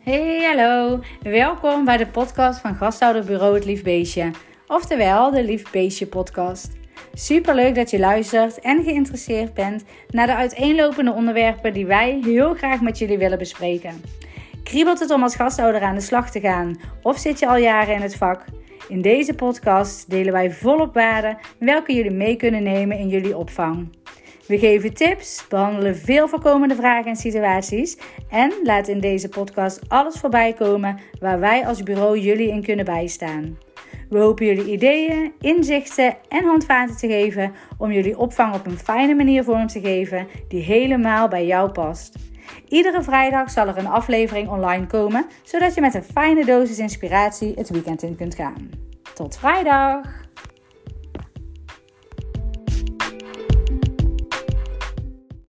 Hey, hallo. Welkom bij de podcast van Gasthouderbureau Het Lief Beestje. Oftewel, de Lief Beestje podcast. Super leuk dat je luistert en geïnteresseerd bent naar de uiteenlopende onderwerpen die wij heel graag met jullie willen bespreken. Kriebelt het om als gasthouder aan de slag te gaan of zit je al jaren in het vak? In deze podcast delen wij volop waarden welke jullie mee kunnen nemen in jullie opvang. We geven tips, behandelen veel voorkomende vragen en situaties en laten in deze podcast alles voorbij komen waar wij als bureau jullie in kunnen bijstaan. We hopen jullie ideeën, inzichten en handvaten te geven om jullie opvang op een fijne manier vorm te geven die helemaal bij jou past. Iedere vrijdag zal er een aflevering online komen, zodat je met een fijne dosis inspiratie het weekend in kunt gaan. Tot vrijdag!